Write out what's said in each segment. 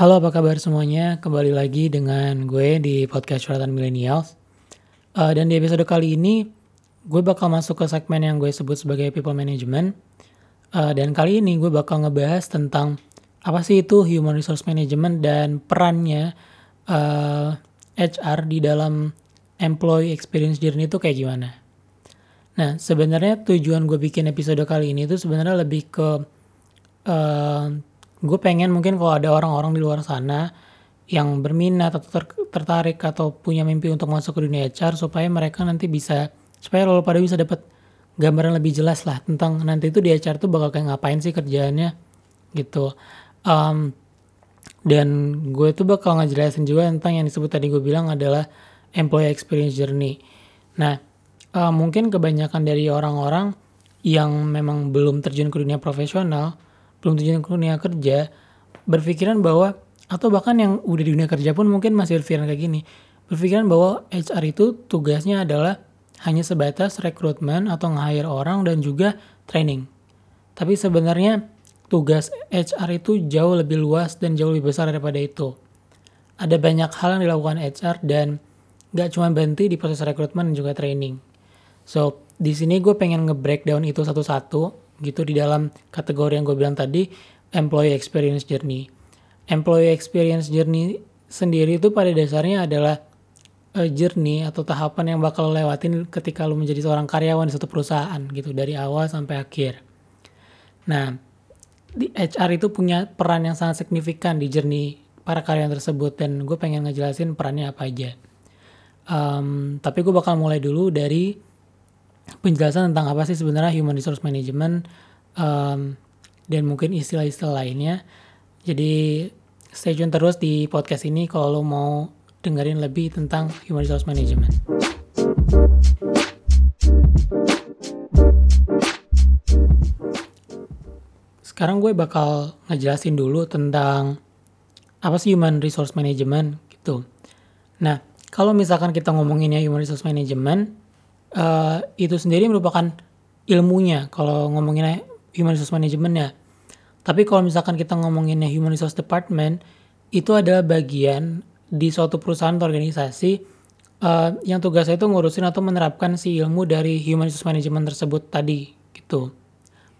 Halo apa kabar semuanya, kembali lagi dengan gue di podcast Curhatan Millennials. Uh, dan di episode kali ini, gue bakal masuk ke segmen yang gue sebut sebagai people management. Uh, dan kali ini gue bakal ngebahas tentang apa sih itu human resource management dan perannya uh, HR di dalam employee experience journey itu kayak gimana. Nah, sebenarnya tujuan gue bikin episode kali ini itu sebenarnya lebih ke uh, gue pengen mungkin kalau ada orang-orang di luar sana yang berminat atau ter tertarik atau punya mimpi untuk masuk ke dunia HR supaya mereka nanti bisa supaya lo pada bisa dapat gambaran lebih jelas lah tentang nanti itu di HR tuh bakal kayak ngapain sih kerjaannya gitu. Um, dan gue tuh bakal ngejelasin juga tentang yang disebut tadi gue bilang adalah employee experience journey. Nah, uh, mungkin kebanyakan dari orang-orang yang memang belum terjun ke dunia profesional, belum ke dunia kerja, berpikiran bahwa atau bahkan yang udah di dunia kerja pun mungkin masih berpikiran kayak gini, berpikiran bahwa HR itu tugasnya adalah hanya sebatas rekrutmen atau nge-hire orang dan juga training. Tapi sebenarnya tugas HR itu jauh lebih luas dan jauh lebih besar daripada itu. Ada banyak hal yang dilakukan HR dan gak cuma berhenti di proses rekrutmen dan juga training. So, di sini gue pengen nge-breakdown itu satu-satu gitu di dalam kategori yang gue bilang tadi, employee experience journey. Employee experience journey sendiri itu pada dasarnya adalah a journey atau tahapan yang bakal lewatin ketika lo menjadi seorang karyawan di suatu perusahaan gitu dari awal sampai akhir. Nah, di HR itu punya peran yang sangat signifikan di journey para karyawan tersebut dan gue pengen ngejelasin perannya apa aja. Um, tapi gue bakal mulai dulu dari penjelasan tentang apa sih sebenarnya human resource management um, dan mungkin istilah-istilah lainnya. Jadi stay tune terus di podcast ini kalau lo mau dengerin lebih tentang human resource management. Sekarang gue bakal ngejelasin dulu tentang apa sih human resource management gitu. Nah, kalau misalkan kita ngomonginnya human resource management, uh, itu sendiri merupakan ilmunya kalau ngomongin human resource management ya. Tapi kalau misalkan kita ngomonginnya human resource department, itu adalah bagian di suatu perusahaan atau organisasi uh, yang tugasnya itu ngurusin atau menerapkan si ilmu dari human resource management tersebut tadi gitu.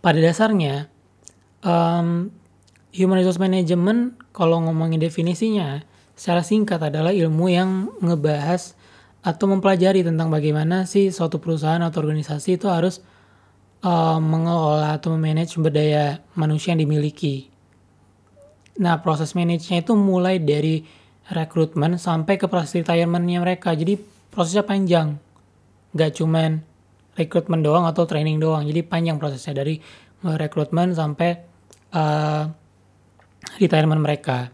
Pada dasarnya, um, human resource management kalau ngomongin definisinya secara singkat adalah ilmu yang ngebahas atau mempelajari tentang bagaimana sih suatu perusahaan atau organisasi itu harus uh, mengelola atau memanage sumber daya manusia yang dimiliki. Nah, proses manage-nya itu mulai dari rekrutmen sampai ke proses retirement-nya mereka. Jadi prosesnya panjang. Gak cuman rekrutmen doang atau training doang. Jadi panjang prosesnya dari rekrutmen sampai uh, retirement mereka.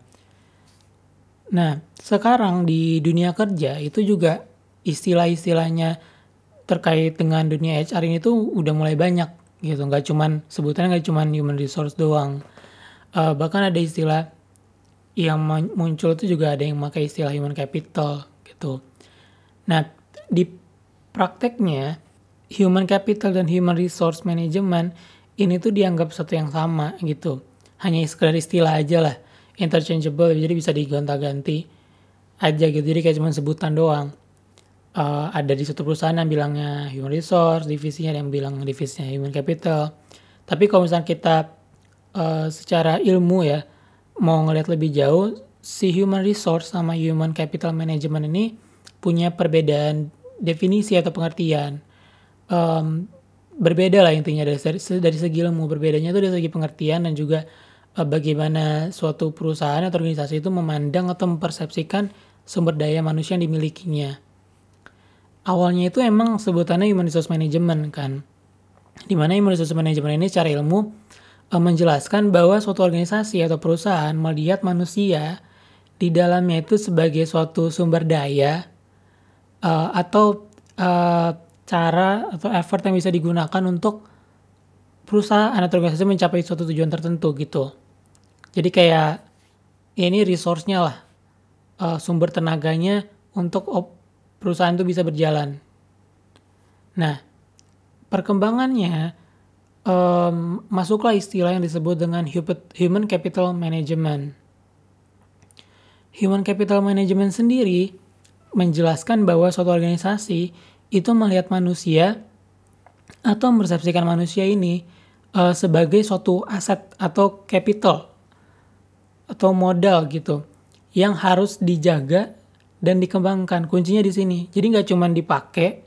Nah, sekarang di dunia kerja itu juga istilah-istilahnya terkait dengan dunia HR ini tuh udah mulai banyak gitu. Nggak cuman sebutannya nggak cuman human resource doang. Uh, bahkan ada istilah yang muncul itu juga ada yang pakai istilah human capital gitu. Nah di prakteknya human capital dan human resource management ini tuh dianggap satu yang sama gitu. Hanya sekedar istilah aja lah interchangeable jadi bisa digonta-ganti aja gitu. Jadi kayak cuma sebutan doang uh, ada di suatu perusahaan yang bilangnya human resource, divisinya yang bilang divisinya human capital. Tapi kalau misalnya kita uh, secara ilmu ya mau ngelihat lebih jauh, si human resource sama human capital management ini punya perbedaan definisi atau pengertian. Um, berbeda lah intinya dari, dari segi ilmu berbedanya itu dari segi pengertian dan juga uh, bagaimana suatu perusahaan atau organisasi itu memandang atau mempersepsikan sumber daya manusia yang dimilikinya awalnya itu emang sebutannya human resource management kan. Di mana human resource management ini secara ilmu uh, menjelaskan bahwa suatu organisasi atau perusahaan melihat manusia di dalamnya itu sebagai suatu sumber daya uh, atau uh, cara atau effort yang bisa digunakan untuk perusahaan atau organisasi mencapai suatu tujuan tertentu gitu. Jadi kayak ini resource-nya lah, uh, sumber tenaganya untuk op perusahaan itu bisa berjalan. Nah, perkembangannya um, masuklah istilah yang disebut dengan human capital management. human capital management sendiri menjelaskan bahwa suatu organisasi itu melihat manusia atau mempersepsikan manusia ini uh, sebagai suatu aset atau capital atau modal gitu yang harus dijaga dan dikembangkan. Kuncinya di sini. Jadi nggak cuma dipakai,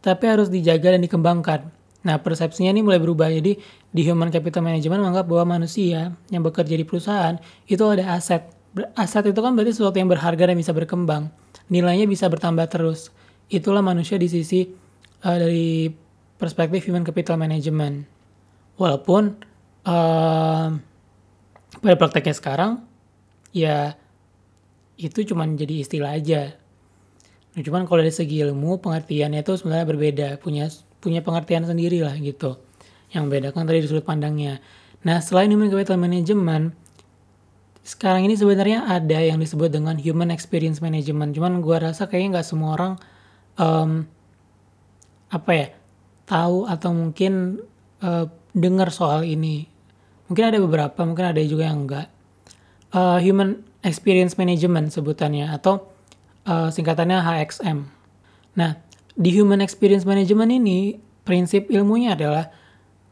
tapi harus dijaga dan dikembangkan. Nah, persepsinya ini mulai berubah. Jadi, di human capital management menganggap bahwa manusia yang bekerja di perusahaan itu ada aset. Aset itu kan berarti sesuatu yang berharga dan bisa berkembang. Nilainya bisa bertambah terus. Itulah manusia di sisi uh, dari perspektif human capital management. Walaupun uh, pada prakteknya sekarang, ya itu cuma jadi istilah aja. Nah, cuman kalau dari segi ilmu pengertiannya itu sebenarnya berbeda, punya punya pengertian sendiri lah gitu. Yang beda kan tadi di sudut pandangnya. Nah, selain human capital management, sekarang ini sebenarnya ada yang disebut dengan human experience management. Cuman gue rasa kayaknya nggak semua orang um, apa ya tahu atau mungkin uh, dengar soal ini. Mungkin ada beberapa, mungkin ada juga yang enggak. Uh, human experience management sebutannya atau uh, singkatannya HXM. Nah, di human experience management ini, prinsip ilmunya adalah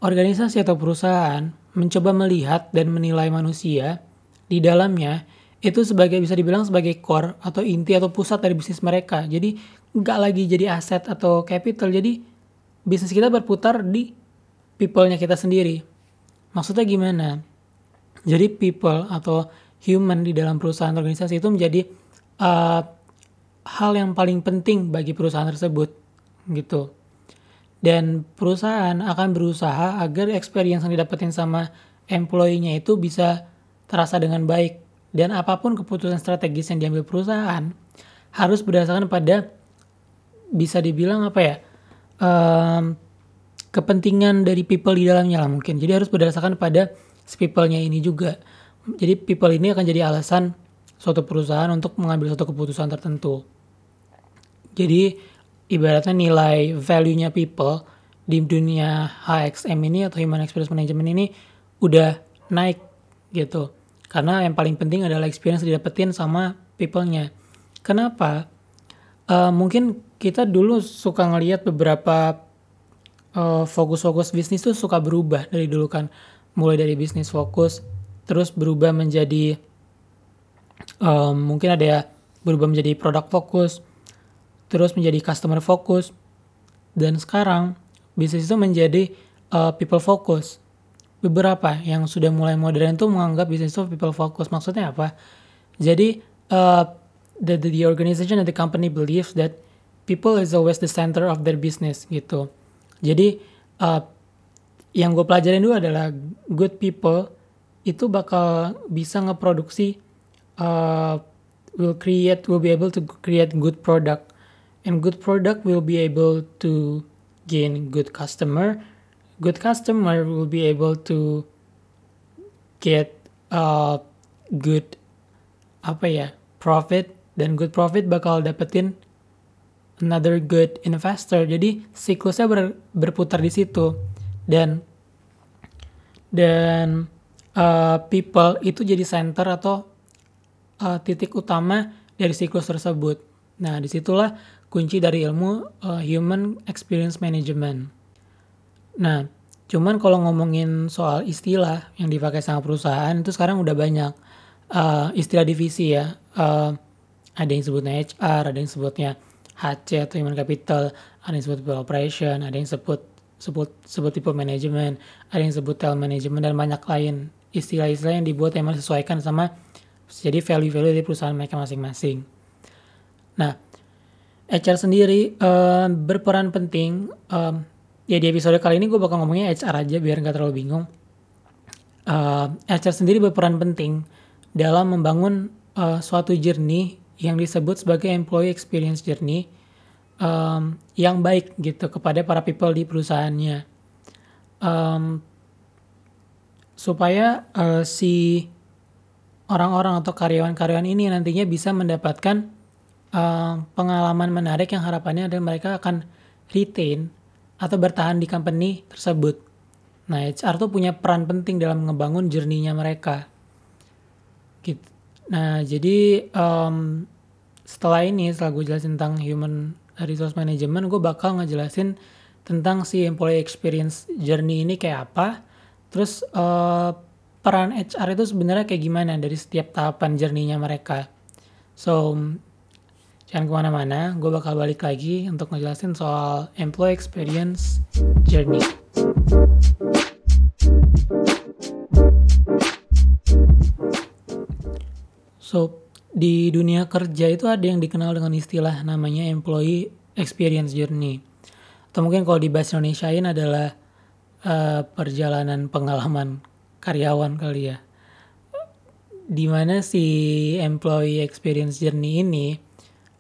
organisasi atau perusahaan mencoba melihat dan menilai manusia di dalamnya itu sebagai bisa dibilang sebagai core atau inti atau pusat dari bisnis mereka. Jadi nggak lagi jadi aset atau capital. Jadi bisnis kita berputar di people-nya kita sendiri. Maksudnya gimana? Jadi people atau human di dalam perusahaan organisasi itu menjadi uh, hal yang paling penting bagi perusahaan tersebut gitu. Dan perusahaan akan berusaha agar experience yang didapetin sama employee-nya itu bisa terasa dengan baik. Dan apa pun keputusan strategis yang diambil perusahaan harus berdasarkan pada bisa dibilang apa ya um, kepentingan dari people di dalamnya lah mungkin. Jadi harus berdasarkan pada people-nya ini juga. Jadi people ini akan jadi alasan suatu perusahaan untuk mengambil suatu keputusan tertentu. Jadi ibaratnya nilai value-nya people di dunia HXM ini atau Human Experience Management ini udah naik gitu. Karena yang paling penting adalah experience didapetin sama people-nya. Kenapa? Uh, mungkin kita dulu suka ngelihat beberapa uh, fokus-fokus bisnis tuh suka berubah dari dulu kan. Mulai dari bisnis fokus, terus berubah menjadi um, mungkin ada ya berubah menjadi produk fokus, terus menjadi customer focus dan sekarang bisnis itu menjadi uh, people focus. Beberapa yang sudah mulai modern itu menganggap bisnis itu people focus. Maksudnya apa? Jadi uh, the, the organization and the company believes that people is always the center of their business gitu. Jadi uh, yang gue pelajarin dulu adalah good people itu bakal bisa ngeproduksi uh, will create will be able to create good product. And good product will be able to gain good customer. Good customer will be able to get a good apa ya profit. Dan good profit bakal dapetin another good investor. Jadi siklusnya ber, berputar di situ. Dan dan uh, people itu jadi center atau uh, titik utama dari siklus tersebut nah di situlah kunci dari ilmu uh, human experience management. Nah, cuman kalau ngomongin soal istilah yang dipakai sama perusahaan itu sekarang udah banyak uh, istilah divisi ya. Uh, ada yang sebutnya HR, ada yang sebutnya HC atau human capital, ada yang sebut operation, ada yang sebut sebut sebut people management, ada yang sebut talent management dan banyak lain istilah-istilah yang dibuat yang sesuaikan sama jadi value-value dari perusahaan mereka masing-masing. Nah, HR sendiri uh, berperan penting. Um, ya di episode kali ini gue bakal ngomongnya HR aja biar nggak terlalu bingung. Uh, HR sendiri berperan penting dalam membangun uh, suatu journey yang disebut sebagai employee experience journey um, yang baik gitu kepada para people di perusahaannya. Um, supaya uh, si orang-orang atau karyawan-karyawan ini nantinya bisa mendapatkan uh, pengalaman menarik yang harapannya adalah mereka akan retain atau bertahan di company tersebut. Nah, HR tuh punya peran penting dalam ngebangun journey-nya mereka. Gitu. Nah, jadi um, setelah ini, setelah gue jelasin tentang human resource management, gue bakal ngejelasin tentang si employee experience journey ini kayak apa. Terus uh, peran HR itu sebenarnya kayak gimana dari setiap tahapan journey-nya mereka. So, jangan ke mana-mana, gue bakal balik lagi untuk ngejelasin soal employee experience journey. So, di dunia kerja itu ada yang dikenal dengan istilah namanya employee experience journey. Atau mungkin kalau di bahasa Indonesia ini adalah uh, perjalanan pengalaman karyawan kali ya. Di mana si employee experience journey ini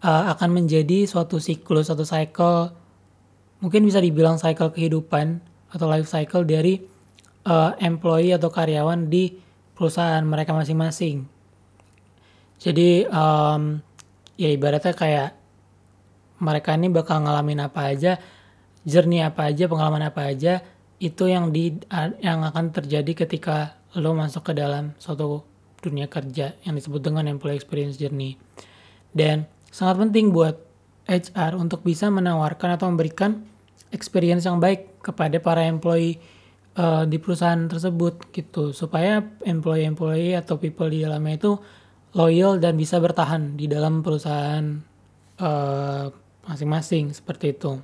uh, akan menjadi suatu siklus, suatu cycle, mungkin bisa dibilang cycle kehidupan atau life cycle dari uh, employee atau karyawan di perusahaan mereka masing-masing jadi um, ya ibaratnya kayak mereka ini bakal ngalamin apa aja, jernih apa aja, pengalaman apa aja, itu yang di yang akan terjadi ketika lo masuk ke dalam suatu dunia kerja yang disebut dengan employee experience journey. Dan sangat penting buat HR untuk bisa menawarkan atau memberikan experience yang baik kepada para employee uh, di perusahaan tersebut gitu supaya employee-employee atau people di dalamnya itu loyal dan bisa bertahan di dalam perusahaan masing eh, masing-masing seperti itu.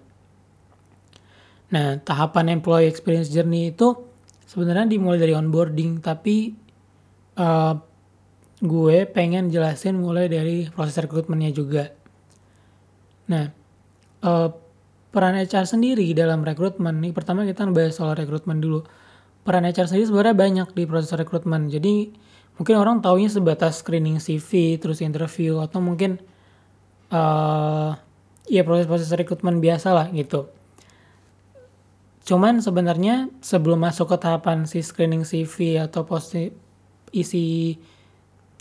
Nah, tahapan employee experience journey itu sebenarnya dimulai dari onboarding, tapi uh, gue pengen jelasin mulai dari proses rekrutmennya juga. Nah, uh, peran HR sendiri dalam rekrutmen nih, pertama kita ngebahas soal rekrutmen dulu. Peran HR sendiri sebenarnya banyak di proses rekrutmen. Jadi mungkin orang taunya sebatas screening CV terus interview atau mungkin uh, ya proses-proses rekrutmen biasa lah gitu cuman sebenarnya sebelum masuk ke tahapan si screening CV atau posti isi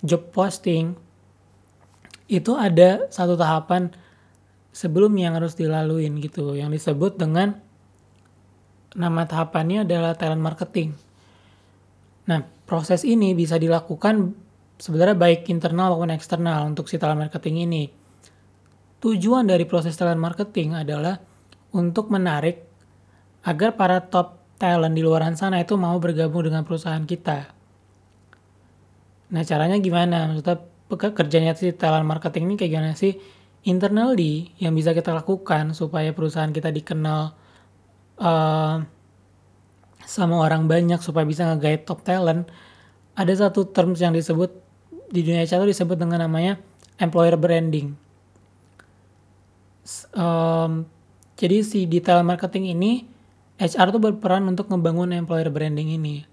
job posting itu ada satu tahapan sebelum yang harus dilaluin gitu yang disebut dengan nama tahapannya adalah talent marketing nah proses ini bisa dilakukan sebenarnya baik internal maupun eksternal untuk si talent marketing ini. Tujuan dari proses talent marketing adalah untuk menarik agar para top talent di luar sana itu mau bergabung dengan perusahaan kita. Nah caranya gimana? Maksudnya kerjanya si talent marketing ini kayak gimana sih? Internally yang bisa kita lakukan supaya perusahaan kita dikenal uh, sama orang banyak supaya bisa nge top talent, ada satu terms yang disebut di dunia HR disebut dengan namanya employer branding. Um, jadi si detail marketing ini HR tuh berperan untuk membangun employer branding ini.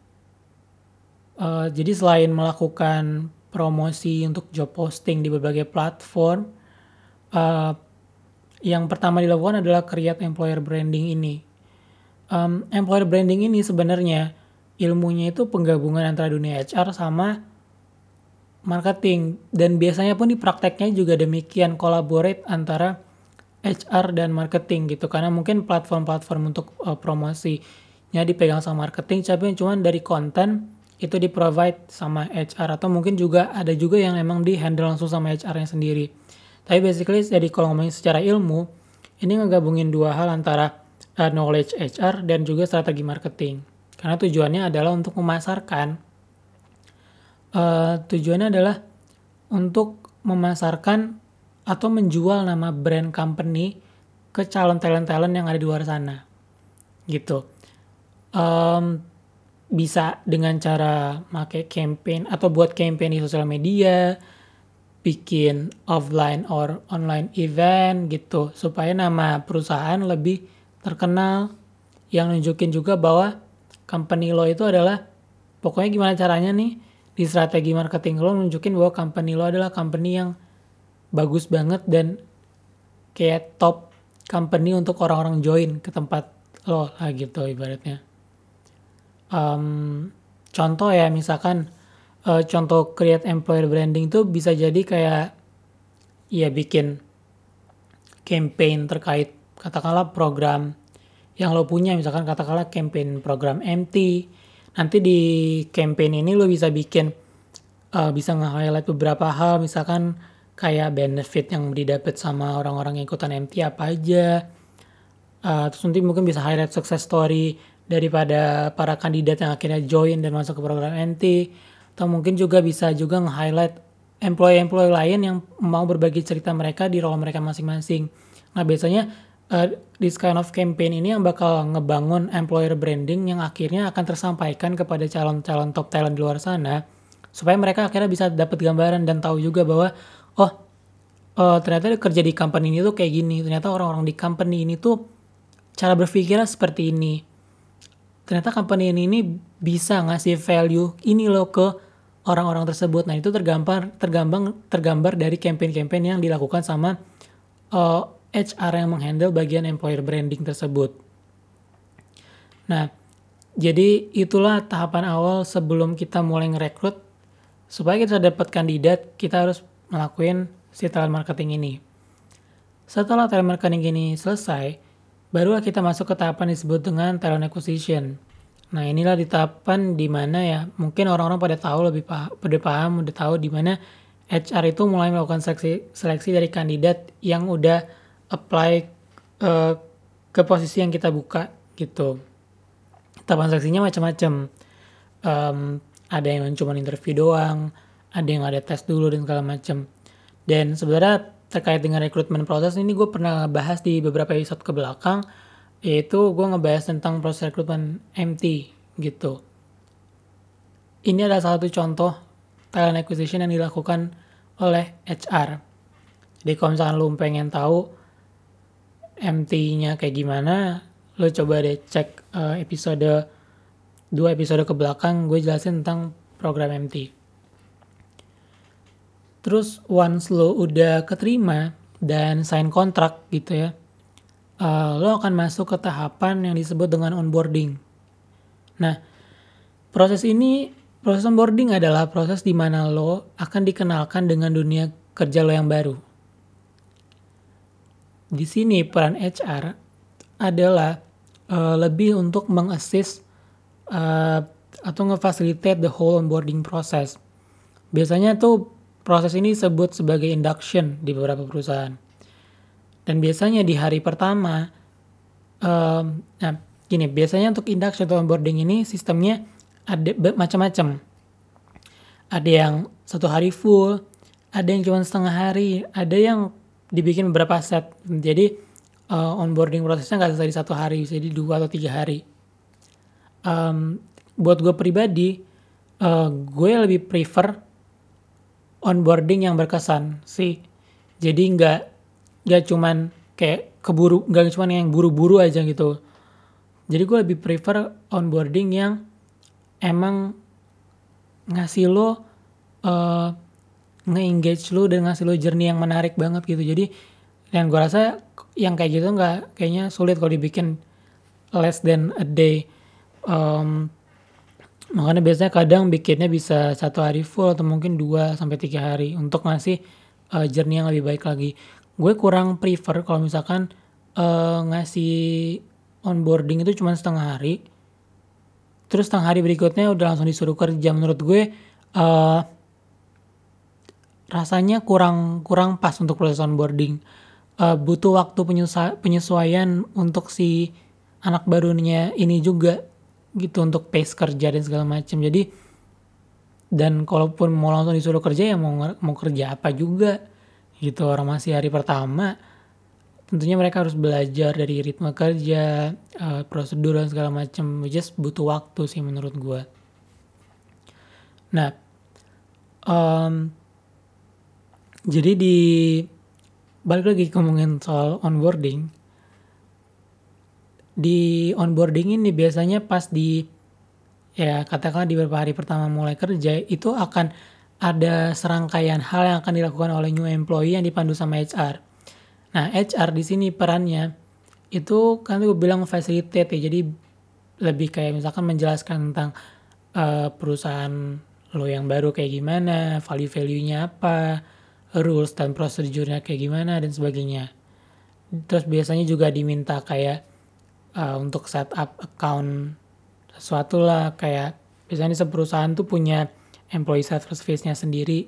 Uh, jadi selain melakukan promosi untuk job posting di berbagai platform, uh, yang pertama dilakukan adalah create employer branding ini um, employer branding ini sebenarnya ilmunya itu penggabungan antara dunia HR sama marketing dan biasanya pun di prakteknya juga demikian collaborate antara HR dan marketing gitu karena mungkin platform-platform untuk uh, promosinya dipegang sama marketing tapi cuma dari konten itu di provide sama HR atau mungkin juga ada juga yang emang di handle langsung sama HR-nya sendiri. Tapi basically jadi kalau ngomongin secara ilmu ini ngegabungin dua hal antara uh, knowledge HR dan juga strategi marketing. Karena tujuannya adalah untuk memasarkan uh, tujuannya adalah untuk memasarkan atau menjual nama brand company ke calon talent-talent yang ada di luar sana. Gitu. Um, bisa dengan cara make campaign atau buat campaign di sosial media, bikin offline or online event gitu supaya nama perusahaan lebih terkenal yang nunjukin juga bahwa company lo itu adalah pokoknya gimana caranya nih di strategi marketing lo nunjukin bahwa company lo adalah company yang bagus banget dan kayak top company untuk orang-orang join ke tempat lo lah gitu ibaratnya. Um, contoh ya misalkan uh, contoh create employer branding itu bisa jadi kayak ya bikin campaign terkait katakanlah program yang lo punya. Misalkan katakanlah campaign program MT nanti di campaign ini lo bisa bikin uh, bisa nge-highlight beberapa hal. Misalkan kayak benefit yang didapat sama orang-orang yang ikutan MT apa aja. Uh, terus nanti mungkin bisa highlight success story daripada para kandidat yang akhirnya join dan masuk ke program MT. Atau mungkin juga bisa juga nge-highlight employee-employee lain yang mau berbagi cerita mereka di role mereka masing-masing. Nah biasanya uh, this kind of campaign ini yang bakal ngebangun employer branding yang akhirnya akan tersampaikan kepada calon-calon top talent di luar sana supaya mereka akhirnya bisa dapat gambaran dan tahu juga bahwa oh uh, ternyata kerja di company ini tuh kayak gini. Ternyata orang-orang di company ini tuh cara berpikirnya seperti ini. Ternyata company ini, ini bisa ngasih value ini loh ke orang-orang tersebut. Nah itu tergambar tergambar tergambar dari campaign-campaign yang dilakukan sama uh, eh, HR yang menghandle bagian employer branding tersebut. Nah jadi itulah tahapan awal sebelum kita mulai ngerekrut. Supaya kita dapat kandidat, kita harus ngelakuin si talent marketing ini. Setelah talent marketing ini selesai, barulah kita masuk ke tahapan disebut dengan talent acquisition. Nah inilah di tahapan di mana ya mungkin orang-orang pada tahu lebih paham, pada paham udah tahu di mana HR itu mulai melakukan seleksi, seleksi dari kandidat yang udah apply uh, ke posisi yang kita buka gitu. Tahapan seleksinya macam-macam. Um, ada yang cuma interview doang, ada yang ada tes dulu dan segala macam. Dan sebenarnya terkait dengan rekrutmen proses ini gue pernah bahas di beberapa episode ke belakang, yaitu gue ngebahas tentang proses rekrutmen MT gitu. Ini adalah salah satu contoh talent acquisition yang dilakukan oleh HR. Jadi kalau misalkan lo pengen tahu MT-nya kayak gimana, lo coba deh cek uh, episode dua episode ke belakang gue jelasin tentang program MT. Terus once lo udah keterima dan sign kontrak gitu ya, uh, lo akan masuk ke tahapan yang disebut dengan onboarding. Nah, proses ini, proses onboarding adalah proses di mana lo akan dikenalkan dengan dunia kerja lo yang baru. Di sini peran HR adalah uh, lebih untuk mengassist uh, atau ngefasilitate the whole onboarding process. Biasanya tuh proses ini disebut sebagai induction di beberapa perusahaan. Dan biasanya di hari pertama, um, nah gini, biasanya untuk induction atau onboarding ini sistemnya ada macam-macam. Ada yang satu hari full, ada yang cuma setengah hari, ada yang dibikin beberapa set. Jadi uh, onboarding prosesnya nggak selesai di satu hari, bisa di dua atau tiga hari um, buat gue pribadi uh, gue lebih prefer onboarding yang berkesan sih. Jadi nggak nggak cuman kayak keburu nggak cuman yang buru-buru aja gitu. Jadi gue lebih prefer onboarding yang emang ngasih lo uh, nge-engage lo dan ngasih lo journey yang menarik banget gitu. Jadi dan gue rasa yang kayak gitu nggak kayaknya sulit kalau dibikin less than a day. Um, makanya biasanya kadang bikinnya bisa satu hari full atau mungkin dua sampai tiga hari untuk ngasih uh, journey yang lebih baik lagi. Gue kurang prefer kalau misalkan uh, ngasih onboarding itu cuma setengah hari. Terus setengah hari berikutnya udah langsung disuruh kerja. Menurut gue uh, rasanya kurang kurang pas untuk proses onboarding. Uh, butuh waktu penyesuaian untuk si anak barunya ini juga gitu untuk pace kerja dan segala macam jadi dan kalaupun mau langsung disuruh kerja ya mau mau kerja apa juga gitu. Orang masih hari pertama tentunya mereka harus belajar dari ritme kerja uh, prosedur dan segala macam just butuh waktu sih menurut gue nah um, jadi di balik lagi ngomongin soal onboarding di onboarding ini biasanya pas di ya katakanlah di beberapa hari pertama mulai kerja itu akan ada serangkaian hal yang akan dilakukan oleh new employee yang dipandu sama HR. Nah, HR di sini perannya itu kan gue bilang facilitate ya. Jadi lebih kayak misalkan menjelaskan tentang uh, perusahaan lo yang baru kayak gimana, value-value-nya apa, rules dan prosedurnya kayak gimana dan sebagainya. Terus biasanya juga diminta kayak uh, untuk setup account sesuatu lah. Kayak biasanya perusahaan tuh punya employee service-nya sendiri.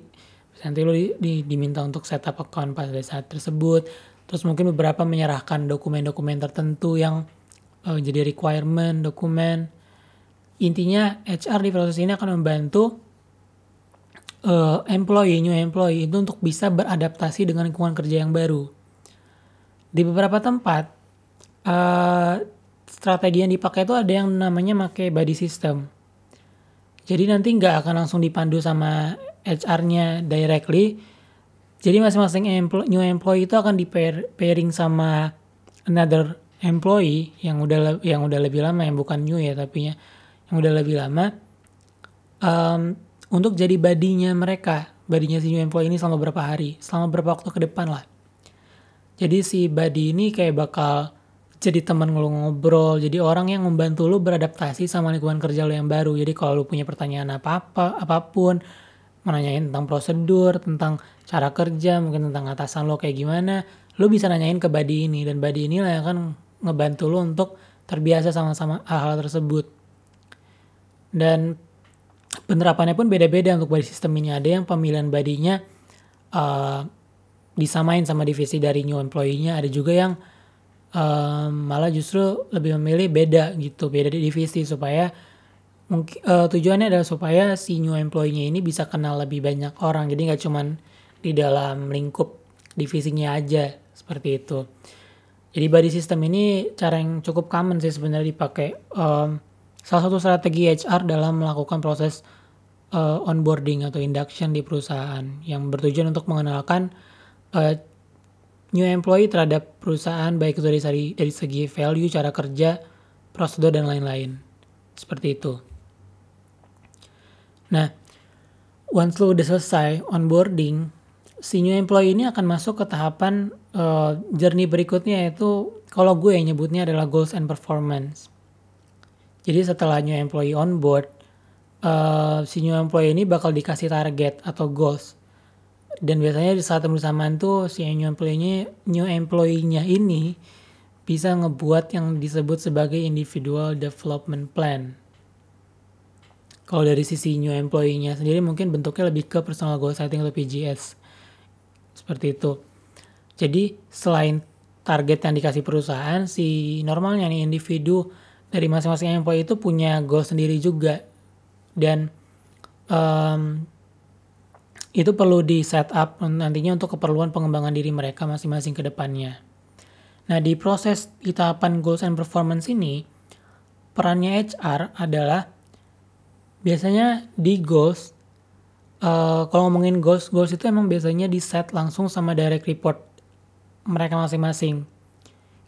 Nanti lo di, di, diminta untuk setup account pada saat tersebut. Terus mungkin beberapa menyerahkan dokumen-dokumen tertentu yang uh, jadi requirement dokumen. Intinya HR di proses ini akan membantu uh, employee new employee itu untuk bisa beradaptasi dengan lingkungan kerja yang baru. Di beberapa tempat uh, strategi yang dipakai itu ada yang namanya pakai body system. Jadi nanti nggak akan langsung dipandu sama HR-nya directly. Jadi masing-masing employee, new employee itu akan di pair, pairing sama another employee yang udah yang udah lebih lama yang bukan new ya tapi ya yang udah lebih lama. Um, untuk jadi badinya mereka badinya si new employee ini selama berapa hari? Selama berapa waktu ke depan lah. Jadi si badi ini kayak bakal jadi teman lu ngobrol, jadi orang yang membantu lu beradaptasi sama lingkungan kerja lu yang baru. Jadi kalau lu punya pertanyaan apa-apa, apa pun, menanyain tentang prosedur, tentang cara kerja, mungkin tentang atasan lo kayak gimana, lu bisa nanyain ke body ini dan body inilah yang akan ngebantu lu untuk terbiasa sama-sama hal-hal tersebut. Dan penerapannya pun beda-beda untuk body system ini. Ada yang pemilihan badinya uh, disamain sama divisi dari new employee-nya, ada juga yang um, malah justru lebih memilih beda gitu beda di divisi supaya mungkin uh, tujuannya adalah supaya si new employee-nya ini bisa kenal lebih banyak orang. Jadi nggak cuman di dalam lingkup divisinya aja seperti itu. Jadi body system ini cara yang cukup common sih sebenarnya dipakai. Um, salah satu strategi HR dalam melakukan proses uh, onboarding atau induction di perusahaan yang bertujuan untuk mengenalkan uh, new employee terhadap perusahaan baik itu dari segi, dari segi value, cara kerja, prosedur dan lain-lain. Seperti itu. Nah, once lo udah selesai onboarding, si new employee ini akan masuk ke tahapan uh, journey berikutnya yaitu kalau gue yang nyebutnya adalah goals and performance. Jadi setelah new employee on board, uh, si new employee ini bakal dikasih target atau goals dan biasanya di saat bersamaan tuh si new employee-nya new employee-nya ini bisa ngebuat yang disebut sebagai individual development plan. Kalau dari sisi new employee-nya sendiri mungkin bentuknya lebih ke personal goal setting atau PGS. Seperti itu. Jadi selain target yang dikasih perusahaan, si normalnya nih individu dari masing-masing employee itu punya goal sendiri juga. Dan um, itu perlu di set up nantinya untuk keperluan pengembangan diri mereka masing-masing ke depannya. Nah, di proses di tahapan goals and performance ini, perannya HR adalah biasanya di goals, uh, kalau ngomongin goals, goals itu emang biasanya di set langsung sama direct report mereka masing-masing.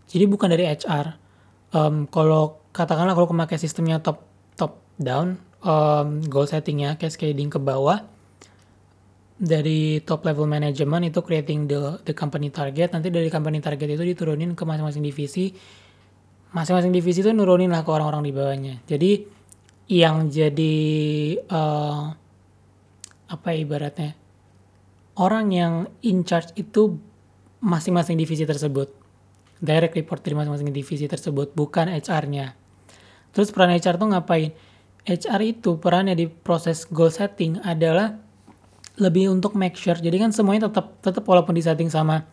Jadi bukan dari HR. Um, kalau katakanlah kalau memakai sistemnya top top down, um, goal settingnya cascading ke bawah, dari top level management itu creating the the company target. Nanti dari company target itu diturunin ke masing-masing divisi. Masing-masing divisi itu nurunin lah ke orang-orang di bawahnya. Jadi yang jadi uh, apa ya ibaratnya? Orang yang in charge itu masing-masing divisi tersebut. Direct report dari masing-masing divisi tersebut bukan HR-nya terus peran HR tuh ngapain? HR itu perannya di proses goal setting adalah lebih untuk make sure. Jadi kan semuanya tetap tetap walaupun disetting sama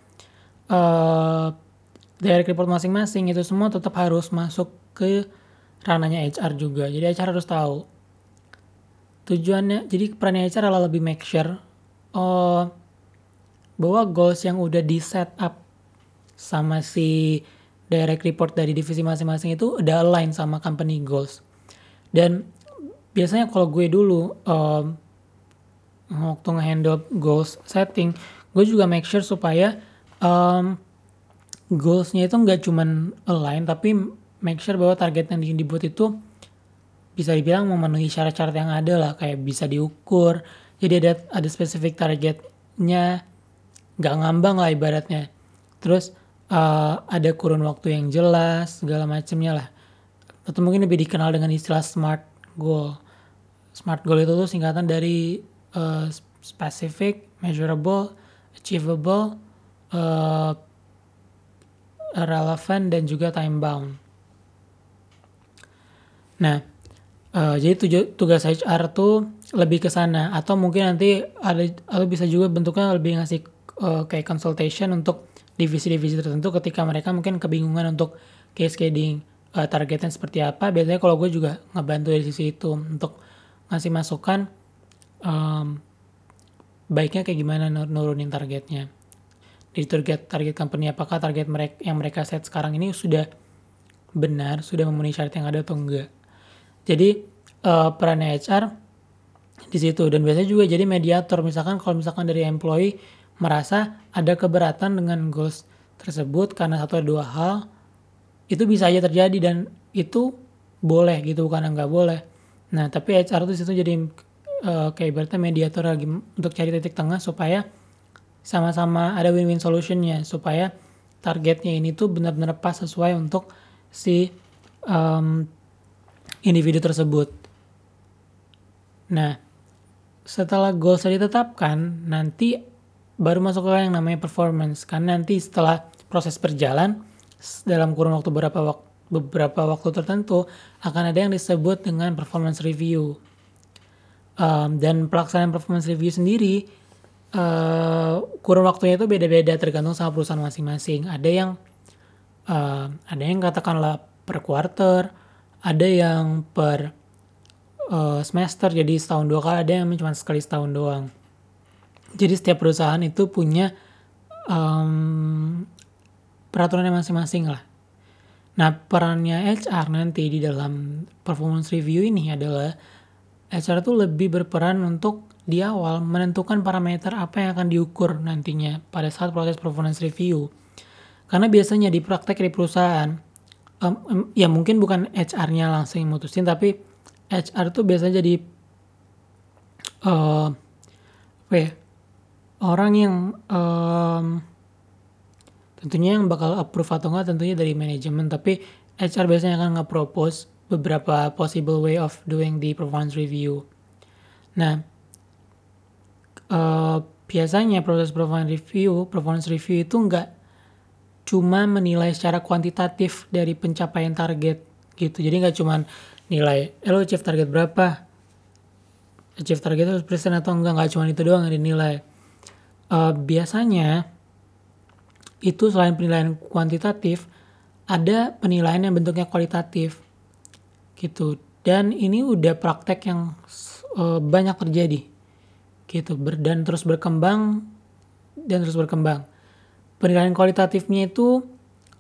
uh, direct report masing-masing itu semua tetap harus masuk ke ranahnya HR juga. Jadi HR harus tahu tujuannya. Jadi perannya HR adalah lebih make sure uh, bahwa goals yang udah di set up sama si direct report dari divisi masing-masing itu udah align sama company goals. Dan biasanya kalau gue dulu um, waktu ngehandle goals setting gue juga make sure supaya um, goalsnya itu nggak cuman align tapi make sure bahwa target yang dibuat itu bisa dibilang memenuhi syarat-syarat yang ada lah kayak bisa diukur. Jadi ada ada spesifik targetnya nggak ngambang lah ibaratnya. Terus uh, ada kurun waktu yang jelas segala macamnya lah. Atau mungkin lebih dikenal dengan istilah smart goal. Smart goal itu tuh singkatan dari uh, specific, measurable, achievable, uh, relevant dan juga time bound. Nah, Uh, jadi tugas HR tuh lebih ke sana atau mungkin nanti ada atau bisa juga bentuknya lebih ngasih uh, kayak consultation untuk divisi-divisi tertentu ketika mereka mungkin kebingungan untuk cascading uh, targetnya seperti apa. Biasanya kalau gue juga ngebantu dari sisi itu untuk ngasih masukan um, baiknya kayak gimana nurunin targetnya. Di target target company apakah target mereka yang mereka set sekarang ini sudah benar, sudah memenuhi syarat yang ada atau enggak. Jadi uh, perannya HR di situ dan biasanya juga jadi mediator misalkan kalau misalkan dari employee merasa ada keberatan dengan goals tersebut karena satu atau dua hal itu bisa aja terjadi dan itu boleh gitu bukan nggak boleh nah tapi HR tuh situ jadi uh, kayak berarti mediator lagi untuk cari titik tengah supaya sama-sama ada win-win solutionnya supaya targetnya ini tuh benar-benar pas sesuai untuk si um, individu tersebut. Nah, setelah goals ditetapkan, nanti baru masuk ke yang namanya performance. Karena nanti setelah proses berjalan, dalam kurun waktu beberapa waktu beberapa waktu tertentu akan ada yang disebut dengan performance review. Um, dan pelaksanaan performance review sendiri uh, kurun waktunya itu beda-beda tergantung sama perusahaan masing-masing. Ada yang uh, ada yang katakanlah per quarter, ada yang per uh, semester. Jadi setahun dua kali ada yang cuma sekali setahun doang. Jadi setiap perusahaan itu punya um, peraturannya masing-masing lah. Nah perannya HR nanti di dalam performance review ini adalah HR itu lebih berperan untuk di awal menentukan parameter apa yang akan diukur nantinya pada saat proses performance review. Karena biasanya di praktek di perusahaan um, ya mungkin bukan HR-nya langsung yang mutusin tapi HR tuh biasa jadi uh, apa ya orang yang um, tentunya yang bakal approve atau enggak tentunya dari manajemen tapi HR biasanya akan nge-propose beberapa possible way of doing the performance review. Nah, uh, biasanya proses performance review, performance review itu enggak cuma menilai secara kuantitatif dari pencapaian target gitu. Jadi nggak cuma nilai, eh, lo achieve target berapa, achieve target 100% atau enggak, nggak cuma itu doang yang dinilai. Uh, biasanya itu selain penilaian kuantitatif, ada penilaian yang bentuknya kualitatif gitu. Dan ini udah praktek yang uh, banyak terjadi gitu ber, dan terus berkembang dan terus berkembang penilaian kualitatifnya itu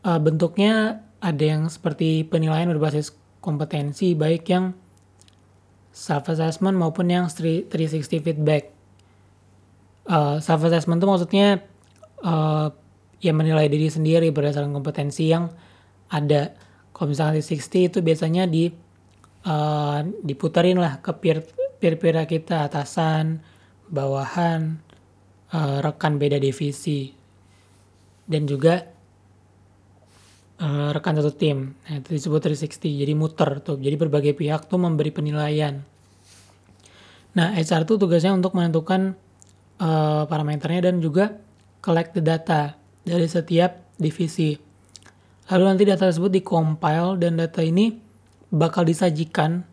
uh, bentuknya ada yang seperti penilaian berbasis kompetensi baik yang self assessment maupun yang 360 feedback. Uh, self assessment itu maksudnya uh, ya menilai diri sendiri berdasarkan kompetensi yang ada. Kalau misalnya 360 itu biasanya di uh, diputarin lah ke peer peer peer kita atasan, bawahan, uh, rekan beda divisi dan juga uh, rekan satu tim. Nah, itu disebut 360. Jadi muter tuh. Jadi berbagai pihak tuh memberi penilaian. Nah, HR tuh tugasnya untuk menentukan uh, parameternya dan juga collect the data dari setiap divisi. Lalu nanti data tersebut dikompil dan data ini bakal disajikan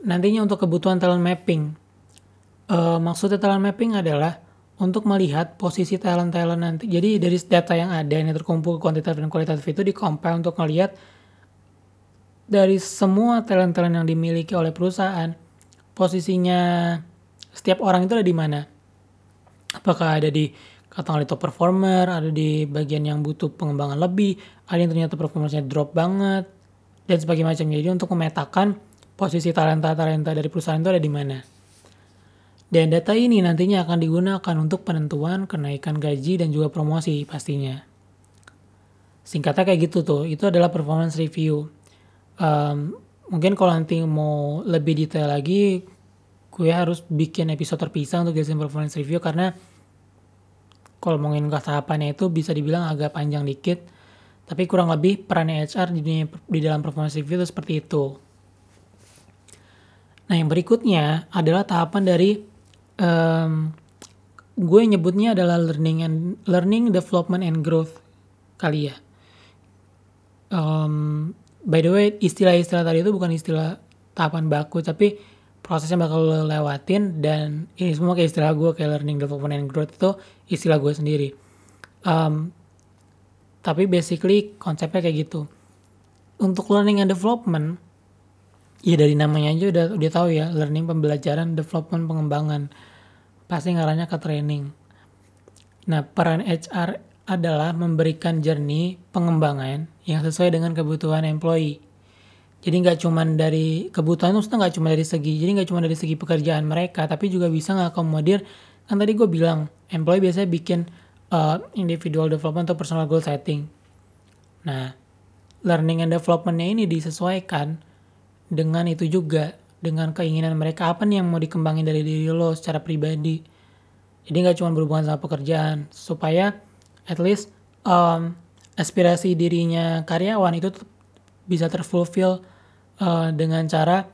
nantinya untuk kebutuhan talent mapping. Uh, maksudnya talent mapping adalah untuk melihat posisi talent-talent nanti. Jadi dari data yang ada yang terkumpul kuantitatif dan kualitatif itu dikompil untuk melihat dari semua talent-talent yang dimiliki oleh perusahaan, posisinya setiap orang itu ada di mana. Apakah ada di kategori top performer, ada di bagian yang butuh pengembangan lebih, ada yang ternyata performanya drop banget, dan sebagainya macam. Jadi untuk memetakan posisi talenta-talenta dari perusahaan itu ada di mana. Dan data ini nantinya akan digunakan untuk penentuan kenaikan gaji dan juga promosi pastinya. Singkatnya kayak gitu tuh, itu adalah performance review. Um, mungkin kalau nanti mau lebih detail lagi, gue harus bikin episode terpisah untuk jelasin performance review karena kalau ngomongin tahapannya itu bisa dibilang agak panjang dikit. Tapi kurang lebih peran HR di, di dalam performance review itu seperti itu. Nah yang berikutnya adalah tahapan dari um, gue nyebutnya adalah learning and learning development and growth kali ya. Um, by the way, istilah-istilah tadi itu bukan istilah tahapan baku tapi prosesnya bakal lo lewatin dan ini semua kayak istilah gue kayak learning development and growth itu istilah gue sendiri um, tapi basically konsepnya kayak gitu. Untuk learning and development ya dari namanya aja udah udah tahu ya learning pembelajaran development pengembangan. Pasti ngarahnya ke training. Nah peran HR adalah memberikan journey pengembangan yang sesuai dengan kebutuhan employee. Jadi nggak cuma dari kebutuhan itu nggak cuma dari segi jadi nggak cuma dari segi pekerjaan mereka tapi juga bisa ngakomodir. Kan tadi gue bilang employee biasanya bikin uh, individual development atau personal goal setting. Nah learning and developmentnya ini disesuaikan dengan itu juga dengan keinginan mereka. Apa nih yang mau dikembangin dari diri lo secara pribadi? Jadi nggak cuma berhubungan sama pekerjaan supaya at least um, aspirasi dirinya karyawan itu bisa terfulfill uh, dengan cara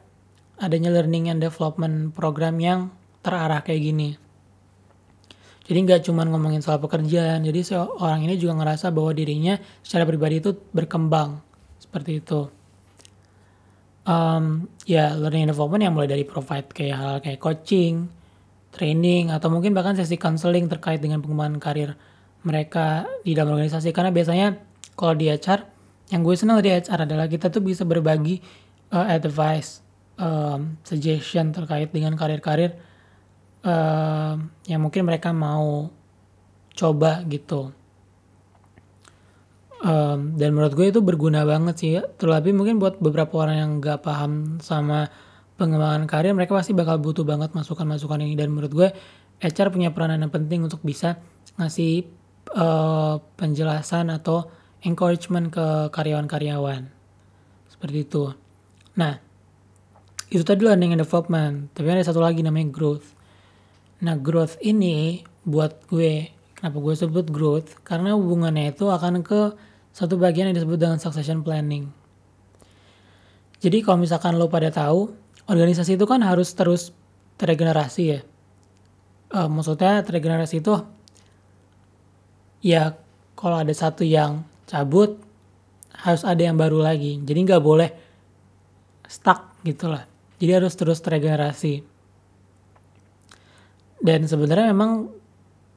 adanya learning and development program yang terarah kayak gini. Jadi nggak cuma ngomongin soal pekerjaan, jadi orang ini juga ngerasa bahwa dirinya secara pribadi itu berkembang. Seperti itu. Um, ya learning development yang mulai dari provide kayak hal kayak coaching, training atau mungkin bahkan sesi counseling terkait dengan pengembangan karir mereka di dalam organisasi. Karena biasanya kalau di HR yang gue senang dari HR adalah kita tuh bisa berbagi uh, advice, um, suggestion terkait dengan karir-karir uh, yang mungkin mereka mau coba gitu. Um, dan menurut gue itu berguna banget sih. Terlebih mungkin buat beberapa orang yang gak paham sama pengembangan karir, mereka pasti bakal butuh banget masukan-masukan ini. Dan menurut gue HR punya peranan yang penting untuk bisa ngasih uh, penjelasan atau encouragement ke karyawan-karyawan. Seperti itu. Nah, itu tadi learning and development. Tapi ada satu lagi namanya growth. Nah, growth ini buat gue, kenapa gue sebut growth? Karena hubungannya itu akan ke satu bagian yang disebut dengan succession planning. Jadi kalau misalkan lo pada tahu, organisasi itu kan harus terus terregenerasi ya. Uh, maksudnya terregenerasi itu ya kalau ada satu yang cabut harus ada yang baru lagi. Jadi nggak boleh stuck gitu lah. Jadi harus terus terregenerasi. Dan sebenarnya memang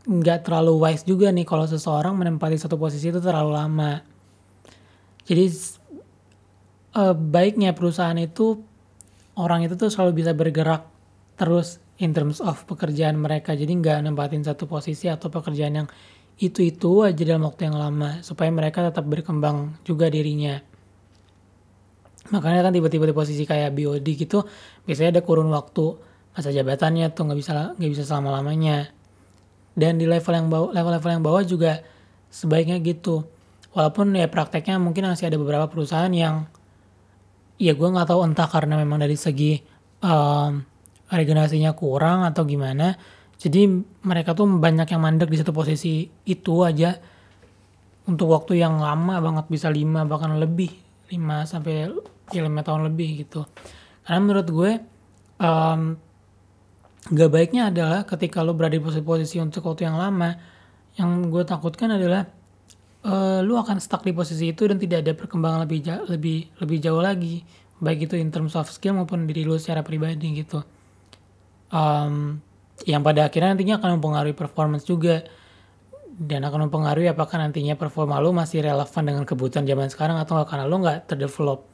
nggak terlalu wise juga nih kalau seseorang menempati satu posisi itu terlalu lama. Jadi uh, baiknya perusahaan itu orang itu tuh selalu bisa bergerak terus in terms of pekerjaan mereka. Jadi nggak nempatin satu posisi atau pekerjaan yang itu-itu aja dalam waktu yang lama supaya mereka tetap berkembang juga dirinya makanya kan tiba-tiba di posisi kayak BOD gitu biasanya ada kurun waktu masa jabatannya tuh nggak bisa nggak bisa selama lamanya dan di level yang bawah level-level yang bawah juga sebaiknya gitu. Walaupun ya prakteknya mungkin masih ada beberapa perusahaan yang ya gue nggak tahu entah karena memang dari segi um, regenerasinya kurang atau gimana. Jadi mereka tuh banyak yang mandek di satu posisi itu aja. Untuk waktu yang lama banget bisa lima bahkan lebih 5 sampai ya 5 tahun lebih gitu. Karena menurut gue um, gak baiknya adalah ketika lo berada di posisi-posisi untuk waktu yang lama, yang gue takutkan adalah uh, lo akan stuck di posisi itu dan tidak ada perkembangan lebih jauh, lebih lebih jauh lagi, baik itu in terms of skill maupun diri lo secara pribadi gitu. Um, yang pada akhirnya nantinya akan mempengaruhi performance juga. Dan akan mempengaruhi apakah nantinya performa lo masih relevan dengan kebutuhan zaman sekarang atau enggak karena lo nggak terdevelop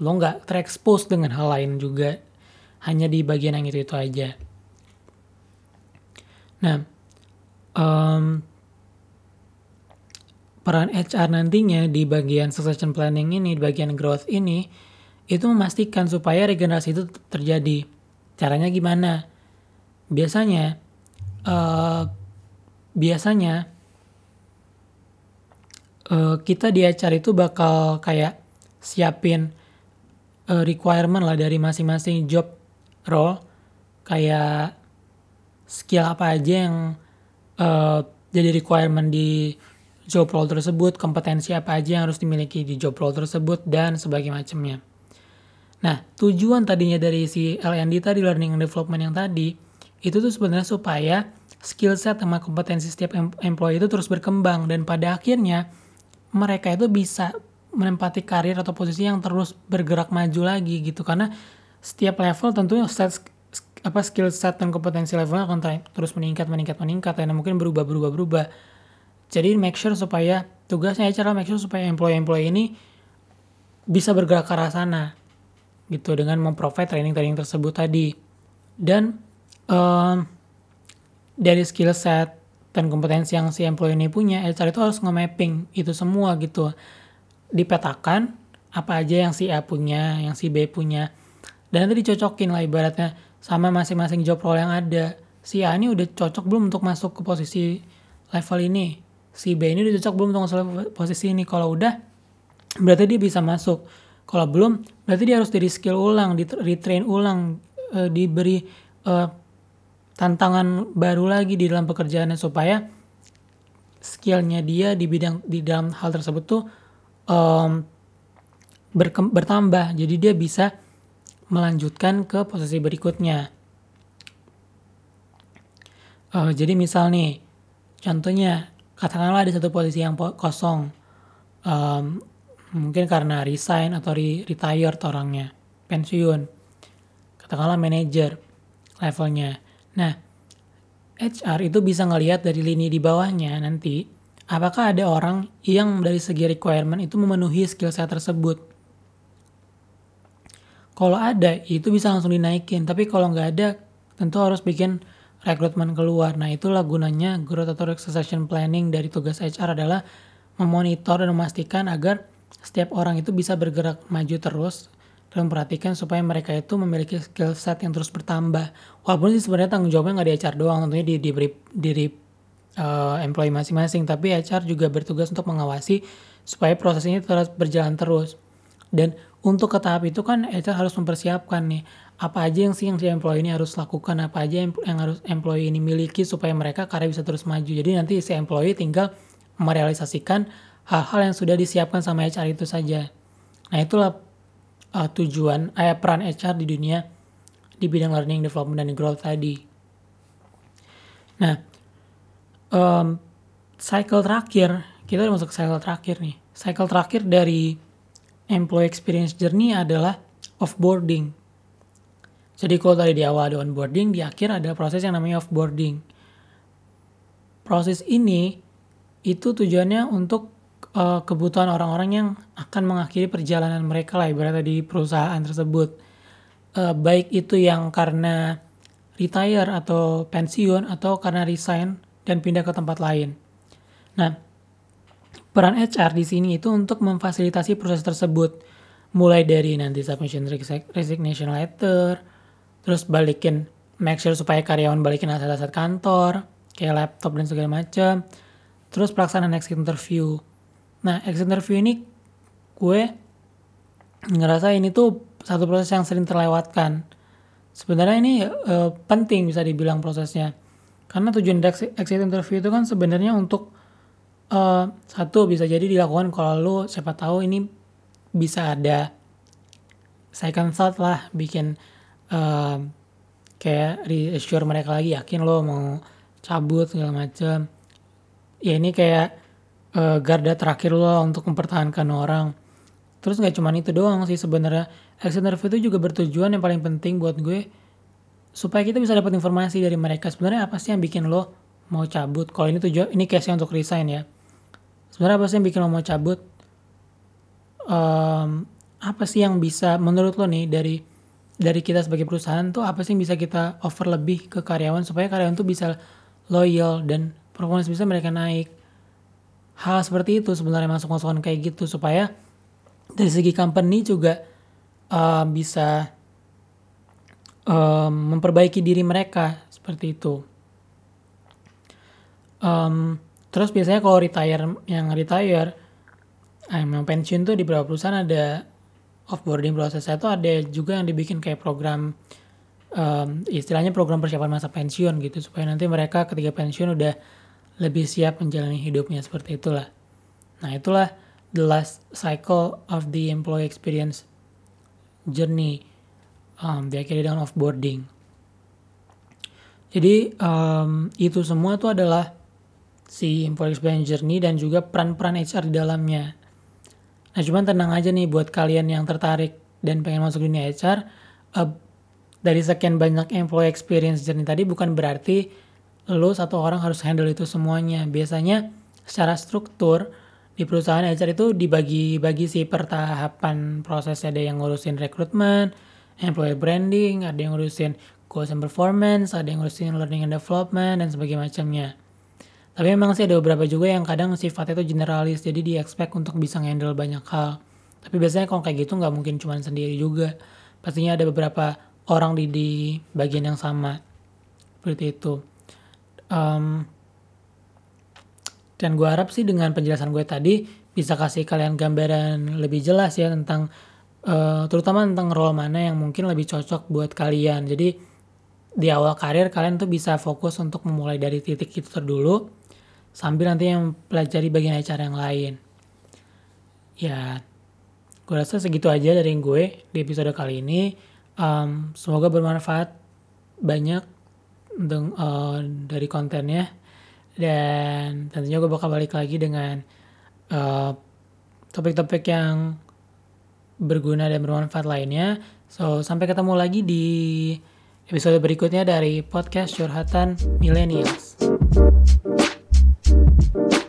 lo nggak terekspos dengan hal lain juga. Hanya di bagian yang itu itu aja nah um, peran HR nantinya di bagian succession planning ini di bagian growth ini itu memastikan supaya regenerasi itu terjadi. Caranya gimana? Biasanya uh, biasanya uh, kita di HR itu bakal kayak siapin uh, requirement lah dari masing-masing job role. Kayak skill apa aja yang uh, jadi requirement di job role tersebut, kompetensi apa aja yang harus dimiliki di job role tersebut dan sebagainya macamnya. Nah, tujuan tadinya dari si LND tadi learning and development yang tadi itu tuh sebenarnya supaya skill set sama kompetensi setiap employee itu terus berkembang dan pada akhirnya mereka itu bisa menempati karir atau posisi yang terus bergerak maju lagi gitu karena setiap level tentunya set apa skill set dan kompetensi levelnya akan terus meningkat meningkat meningkat dan mungkin berubah berubah berubah. Jadi make sure supaya tugasnya cara make sure supaya employee-employee ini bisa bergerak ke arah sana gitu dengan memprovide training-training tersebut tadi. Dan um, dari skill set dan kompetensi yang si employee ini punya HR itu harus nge-mapping itu semua gitu. Dipetakan apa aja yang si A punya yang si B punya. Dan nanti dicocokin lah ibaratnya sama masing-masing job role yang ada. Si A ini udah cocok belum untuk masuk ke posisi level ini? Si B ini udah cocok belum untuk masuk ke posisi ini? Kalau udah, berarti dia bisa masuk. Kalau belum, berarti dia harus di skill ulang, di retrain ulang, e, diberi e, tantangan baru lagi di dalam pekerjaannya supaya skillnya dia di bidang di dalam hal tersebut tuh um, bertambah. Jadi dia bisa melanjutkan ke posisi berikutnya. Uh, jadi misal nih, contohnya katakanlah ada satu posisi yang kosong, um, mungkin karena resign atau re retired orangnya, pensiun, katakanlah manager levelnya. Nah, HR itu bisa ngelihat dari lini di bawahnya nanti, apakah ada orang yang dari segi requirement itu memenuhi skill set tersebut kalau ada, itu bisa langsung dinaikin. Tapi kalau nggak ada, tentu harus bikin rekrutmen keluar. Nah, itulah gunanya growth atau succession planning dari tugas HR adalah memonitor dan memastikan agar setiap orang itu bisa bergerak maju terus dan memperhatikan supaya mereka itu memiliki skill set yang terus bertambah. Walaupun sih sebenarnya tanggung jawabnya nggak di HR doang, tentunya di, diberi diri uh, employee masing-masing, tapi HR juga bertugas untuk mengawasi supaya proses ini terus berjalan terus. Dan untuk ke tahap itu kan HR harus mempersiapkan nih apa aja yang sih yang si employee ini harus lakukan apa aja yang, harus employee ini miliki supaya mereka karya bisa terus maju. Jadi nanti si employee tinggal merealisasikan hal-hal yang sudah disiapkan sama HR itu saja. Nah itulah uh, tujuan eh, peran HR di dunia di bidang learning development dan growth tadi. Nah um, cycle terakhir kita udah masuk ke cycle terakhir nih. Cycle terakhir dari employee experience journey adalah offboarding. Jadi kalau tadi di awal ada onboarding, di akhir ada proses yang namanya offboarding. Proses ini itu tujuannya untuk uh, kebutuhan orang-orang yang akan mengakhiri perjalanan mereka lah ibaratnya di perusahaan tersebut. Uh, baik itu yang karena retire atau pensiun atau karena resign dan pindah ke tempat lain. Nah, Peran HR di sini itu untuk memfasilitasi proses tersebut. Mulai dari nanti submission resignation letter, terus balikin, make sure supaya karyawan balikin aset-aset kantor, kayak laptop dan segala macam. Terus pelaksanaan exit interview. Nah, exit interview ini gue ngerasa ini tuh satu proses yang sering terlewatkan. Sebenarnya ini uh, penting bisa dibilang prosesnya. Karena tujuan exit interview itu kan sebenarnya untuk uh, satu bisa jadi dilakukan kalau lu siapa tahu ini bisa ada second thought lah bikin uh, kayak reassure mereka lagi yakin lo mau cabut segala macam ya ini kayak uh, garda terakhir lo untuk mempertahankan orang. Terus nggak cuma itu doang sih sebenarnya. Exit interview itu juga bertujuan yang paling penting buat gue supaya kita bisa dapat informasi dari mereka. Sebenarnya apa sih yang bikin lo mau cabut? Kalau ini tujuan ini case untuk resign ya sebenarnya apa sih yang bikin lo mau cabut? Um, apa sih yang bisa menurut lo nih dari dari kita sebagai perusahaan tuh apa sih yang bisa kita offer lebih ke karyawan supaya karyawan tuh bisa loyal dan performance bisa mereka naik? Hal seperti itu sebenarnya masuk masukan kayak gitu supaya dari segi company juga uh, bisa um, memperbaiki diri mereka seperti itu. Um, Terus biasanya kalau retire yang retire eh, yang pensiun tuh di beberapa perusahaan ada offboarding prosesnya tuh ada juga yang dibikin kayak program um, istilahnya program persiapan masa pensiun gitu supaya nanti mereka ketika pensiun udah lebih siap menjalani hidupnya seperti itulah. Nah itulah the last cycle of the employee experience journey um, diakhiri dengan offboarding. Jadi um, itu semua tuh adalah si employee experience journey dan juga peran-peran HR di dalamnya. Nah cuman tenang aja nih buat kalian yang tertarik dan pengen masuk dunia HR, uh, dari sekian banyak employee experience journey tadi bukan berarti lo satu orang harus handle itu semuanya. Biasanya secara struktur di perusahaan HR itu dibagi-bagi sih per tahapan prosesnya ada yang ngurusin rekrutmen, employee branding, ada yang ngurusin goals and performance, ada yang ngurusin learning and development dan sebagainya macamnya. Tapi memang sih ada beberapa juga yang kadang sifatnya itu generalis, jadi di expect untuk bisa handle banyak hal. Tapi biasanya kalau kayak gitu nggak mungkin cuma sendiri juga. Pastinya ada beberapa orang di, di bagian yang sama. Seperti itu. Um, dan gue harap sih dengan penjelasan gue tadi bisa kasih kalian gambaran lebih jelas ya tentang uh, terutama tentang role mana yang mungkin lebih cocok buat kalian. Jadi di awal karir kalian tuh bisa fokus untuk memulai dari titik itu terdulu sambil nanti yang pelajari bagian HR yang lain. Ya, gue rasa segitu aja dari gue di episode kali ini. Um, semoga bermanfaat banyak untuk, uh, dari kontennya dan tentunya gue bakal balik lagi dengan uh, topik-topik yang berguna dan bermanfaat lainnya. So, sampai ketemu lagi di episode berikutnya dari podcast Curhatan Millennials. Thank you.